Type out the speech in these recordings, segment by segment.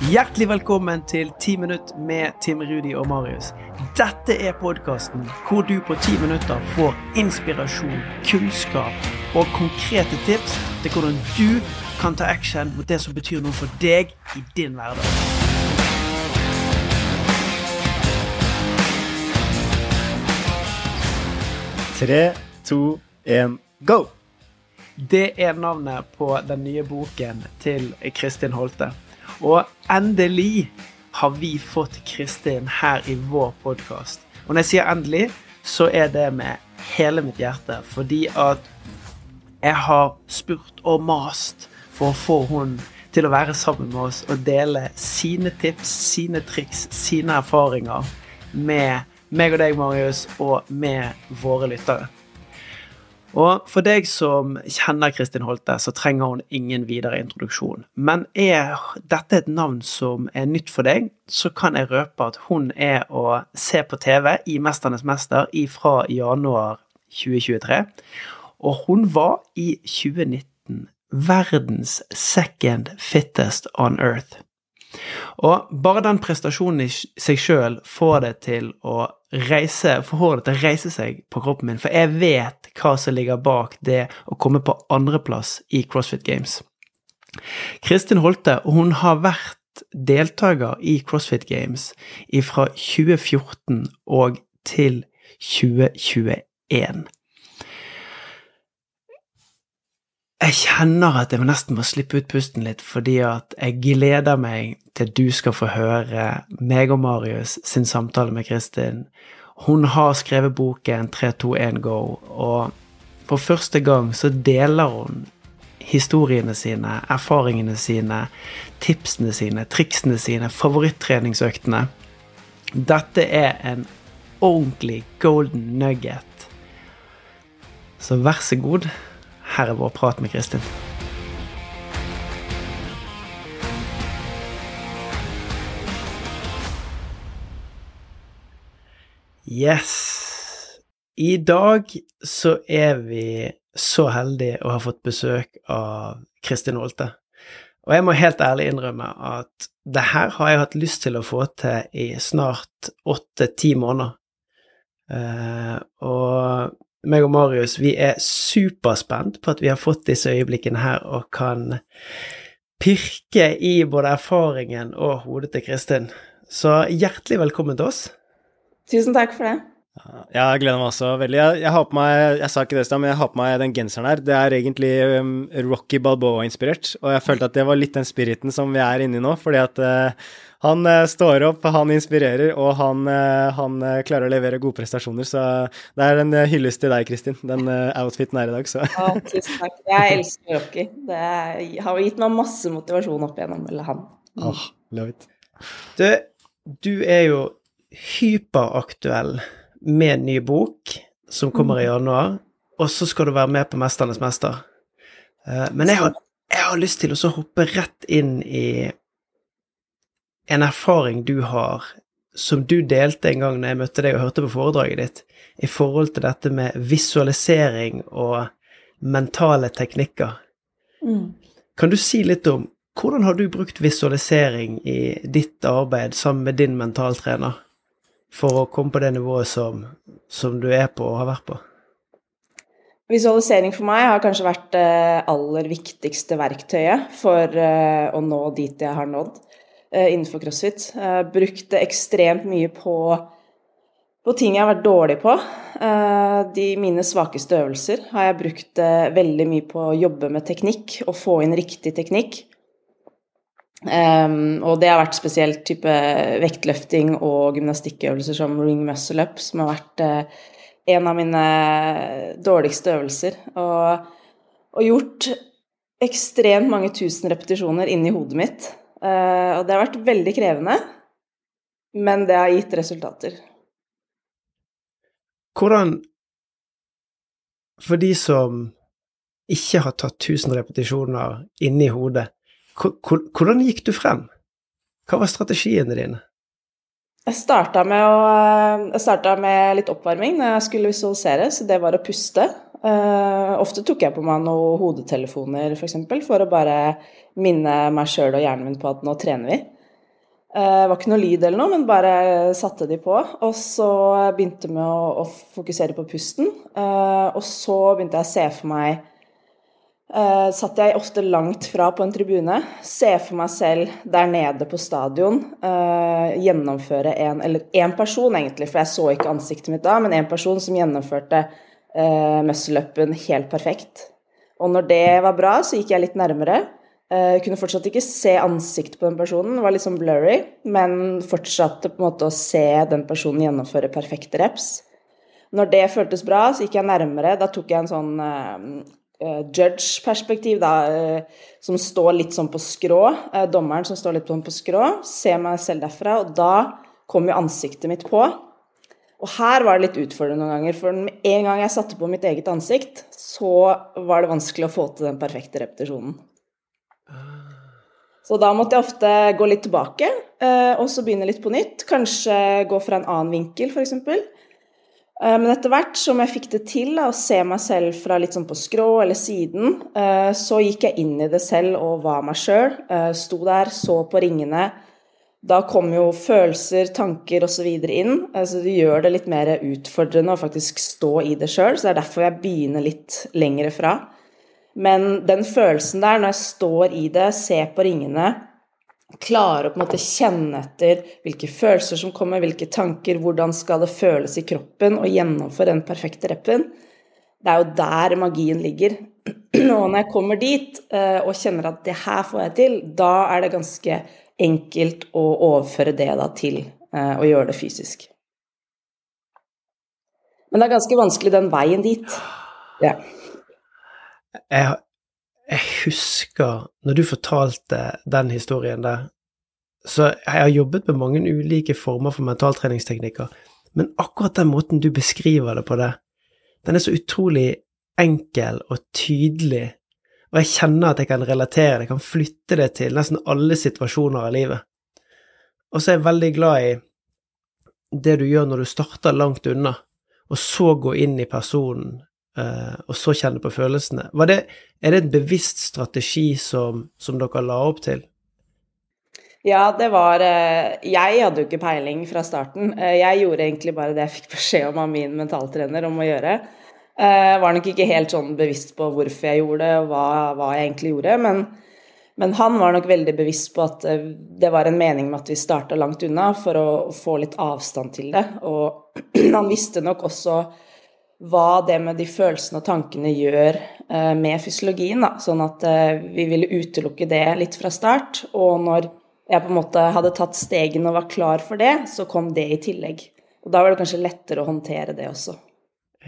Hjertelig velkommen til 10 minutt med Tim Rudi og Marius. Dette er podkasten hvor du på 10 minutter får inspirasjon, kunnskap og konkrete tips til hvordan du kan ta action mot det som betyr noe for deg i din hverdag. Tre, to, én, go! Det er navnet på den nye boken til Kristin Holte. Og endelig har vi fått Kristin her i vår podkast. Og når jeg sier endelig, så er det med hele mitt hjerte. Fordi at jeg har spurt og mast for å få hun til å være sammen med oss og dele sine tips, sine triks, sine erfaringer med meg og deg, Marius, og med våre lyttere. Og for deg som kjenner Kristin Holte, så trenger hun ingen videre introduksjon. Men er dette et navn som er nytt for deg, så kan jeg røpe at hun er å se på TV i 'Mesternes mester' fra januar 2023. Og hun var i 2019 verdens second fittest on earth. Og bare den prestasjonen i seg sjøl får det til å reise Får det til å reise seg på kroppen min, for jeg vet hva som ligger bak det å komme på andreplass i CrossFit Games. Kristin Holte hun har vært deltaker i CrossFit Games fra 2014 og til 2021. Jeg kjenner at jeg nesten må slippe ut pusten litt, fordi at jeg gleder meg til du skal få høre meg og Marius sin samtale med Kristin. Hun har skrevet boken 321 Go, og for første gang så deler hun historiene sine, erfaringene sine, tipsene sine, triksene sine, favorittreningsøktene. Dette er en ordentlig golden nugget. Så vær så god. Her er vår prat med Kristin. Yes. I dag så er vi så heldige å ha fått besøk av Kristin Holte. Og jeg må helt ærlig innrømme at det her har jeg hatt lyst til å få til i snart åtte-ti måneder. Uh, og meg og Marius, vi er superspent på at vi har fått disse øyeblikkene her og kan pirke i både erfaringen og hodet til Kristin. Så hjertelig velkommen til oss. Tusen takk for det. Ja, jeg gleder meg også veldig. Jeg, jeg, har på meg, jeg sa ikke det men jeg har på meg den genseren her. Det er egentlig um, Rocky Balboa-inspirert, og jeg følte at det var litt den spiriten som vi er inne i nå, fordi at uh, han uh, står opp, han inspirerer, og han, uh, han klarer å levere gode prestasjoner. Så det er en hyllest til deg, Kristin, den outfiten her i dag, så. ja, tusen takk. Jeg elsker Rocky. Det har gitt meg masse motivasjon opp igjennom, eller han. Mm. Oh, love it. Du, du er jo hyperaktuell med en ny bok som kommer i mm. januar, og så skal du være med på 'Mesternes mester'. Eh, men jeg har, jeg har lyst til å hoppe rett inn i en erfaring du har, som du delte en gang når jeg møtte deg og hørte på foredraget ditt, i forhold til dette med visualisering og mentale teknikker. Mm. Kan du si litt om hvordan har du brukt visualisering i ditt arbeid sammen med din mentaltrener? For å komme på det nivået som, som du er på og har vært på? Visualisering for meg har kanskje vært det aller viktigste verktøyet for eh, å nå dit jeg har nådd eh, innenfor crossfit. Jeg brukte ekstremt mye på, på ting jeg har vært dårlig på. Eh, de mine svakeste øvelser har jeg brukt veldig mye på å jobbe med teknikk og få inn riktig teknikk. Um, og det har vært spesielt type vektløfting og gymnastikkøvelser som ring muscle up, som har vært uh, en av mine dårligste øvelser. Og, og, gjort ekstremt mange tusen repetisjoner inni hodet mitt. Uh, og det har vært veldig krevende, men det har gitt resultater. Hvordan For de som ikke har tatt 1000 repetisjoner inni hodet, hvordan gikk du frem? Hva var strategiene dine? Jeg starta med, med, litt oppvarming når jeg skulle visualisere, så det var å puste. Uh, ofte tok jeg på meg noen hodetelefoner f.eks. For, for å bare minne meg sjøl og hjernen min på at nå trener vi. Det var ikke noe lyd eller noe, men bare satte de på. Og så begynte vi å, å fokusere på pusten. Og så begynte jeg å se for meg Uh, satt jeg ofte langt fra på en tribune. Se for meg selv der nede på stadion. Uh, gjennomføre en Eller én person, egentlig, for jeg så ikke ansiktet mitt da, men en person som gjennomførte uh, muscle-upen helt perfekt. Og når det var bra, så gikk jeg litt nærmere. Uh, kunne fortsatt ikke se ansiktet på den personen, var litt sånn blurry, men fortsatte på en måte å se den personen gjennomføre perfekte reps. Når det føltes bra, så gikk jeg nærmere. Da tok jeg en sånn judge-perspektiv, da, uh, som står litt sånn på skrå. Uh, dommeren som står litt sånn på skrå. Ser meg selv derfra, og da kom jo ansiktet mitt på. Og her var det litt utfordrende noen ganger, for med en gang jeg satte på mitt eget ansikt, så var det vanskelig å få til den perfekte repetisjonen. Så da måtte jeg ofte gå litt tilbake, og så begynne litt på nytt. Kanskje gå fra en annen vinkel, f.eks. Eh, men etter hvert som jeg fikk det til å se meg selv fra litt sånn på skrå eller siden, eh, så gikk jeg inn i det selv og var meg sjøl. Eh, sto der, så på ringene. Da kom jo følelser, tanker osv. inn. Så det gjør det litt mer utfordrende å faktisk stå i det sjøl. Så det er derfor jeg begynner litt lengre fra. Men den følelsen der, når jeg står i det, ser på ringene, klare å på en måte kjenne etter hvilke følelser som kommer, hvilke tanker, hvordan skal det føles i kroppen, og gjennomføre den perfekte reppen. Det er jo der magien ligger. Og når jeg kommer dit eh, og kjenner at det her får jeg til, da er det ganske enkelt å overføre det da til eh, å gjøre det fysisk. Men det er ganske vanskelig den veien dit. Ja. Jeg, husker når du fortalte den historien der, så jeg har jobbet med mange ulike former for mentaltreningsteknikker, men akkurat den måten du beskriver det på det, den er så utrolig enkel og tydelig, og jeg kjenner at jeg kan relatere det, jeg kan flytte det til nesten alle situasjoner av livet. Og så er jeg veldig glad i det du gjør når du starter langt unna, og så gå inn i personen Uh, og så kjenne på følelsene. Det, er det en bevisst strategi som, som, dere la opp til? Ja, det var uh, Jeg hadde jo ikke peiling fra starten. Uh, jeg gjorde egentlig bare det jeg fikk beskjed om av min mentaltrener om å gjøre. var nok ikke helt sånn bevisst på hvorfor jeg gjorde det, og hva, hva jeg egentlig gjorde. Men, men, han var nok veldig bevisst på at det var en mening med at vi starta langt unna, for å få litt avstand til det. Og han visste nok også hva det med de følelsene og tankene gjør eh, med fysiologien. Da. Sånn at eh, vi ville utelukke det litt fra start. Og når jeg på en måte hadde tatt stegene og var klar for det, så kom det i tillegg. Og da var det kanskje lettere å håndtere det også.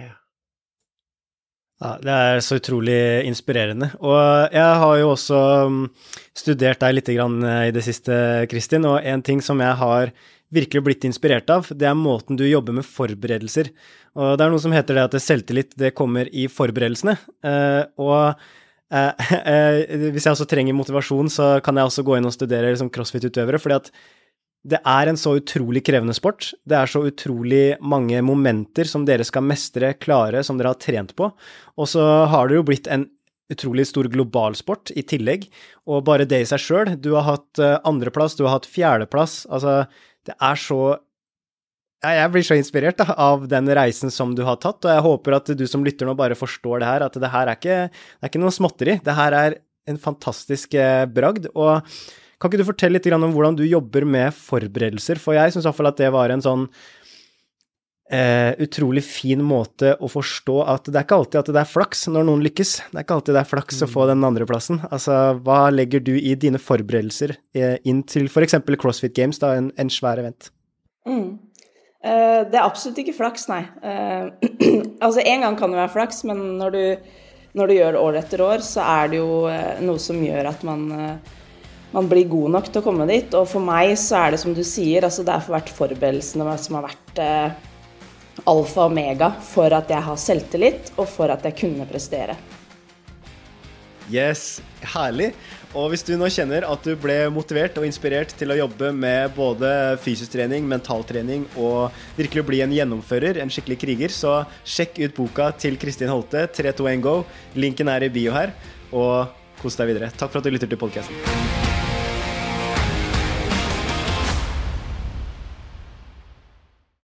Ja. det er så utrolig inspirerende. Og jeg har jo også mm, studert deg litt eh, i det siste, Kristin, og en ting som jeg har virkelig blitt inspirert av, det er måten du jobber med forberedelser. Og det er noe som heter det at selvtillit det kommer i forberedelsene. Uh, og uh, uh, hvis jeg også trenger motivasjon, så kan jeg også gå inn og studere liksom, crossfit-utøvere, fordi at det er en så utrolig krevende sport. Det er så utrolig mange momenter som dere skal mestre, klare, som dere har trent på. Og så har det jo blitt en utrolig stor globalsport i tillegg, og bare det i seg sjøl. Du har hatt andreplass, du har hatt fjerdeplass. Altså, det er så jeg blir så inspirert da, av den reisen som du har tatt, og jeg håper at du som lytter nå bare forstår det her, at det her er ikke, det er ikke noe småtteri. Det her er en fantastisk eh, bragd. Og kan ikke du fortelle litt om hvordan du jobber med forberedelser? For jeg syns iallfall at det var en sånn eh, utrolig fin måte å forstå at det er ikke alltid at det er flaks når noen lykkes. Det er ikke alltid det er flaks mm. å få den andreplassen. Altså, hva legger du i dine forberedelser eh, inn til f.eks. CrossFit Games, da, en, en svær event? Mm. Eh, det er absolutt ikke flaks, nei. Uh, altså, en gang kan det være flaks, men når du, når du gjør det år etter år, så er det jo uh, noe som gjør at man, man blir god nok til å komme dit. Og for meg så er det som du sier, altså det er for hvert forberedelsene som har vært alfa og omega for at jeg har selvtillit, og for at jeg kunne prestere. Yes, herlig. Og hvis du nå kjenner at du ble motivert og inspirert til å jobbe med både fysisk trening, mentaltrening og virkelig bli en gjennomfører, en skikkelig kriger, så sjekk ut boka til Kristin Holte, 321 Go. Linken er i bio her. Og kos deg videre. Takk for at du lytter til podkasten.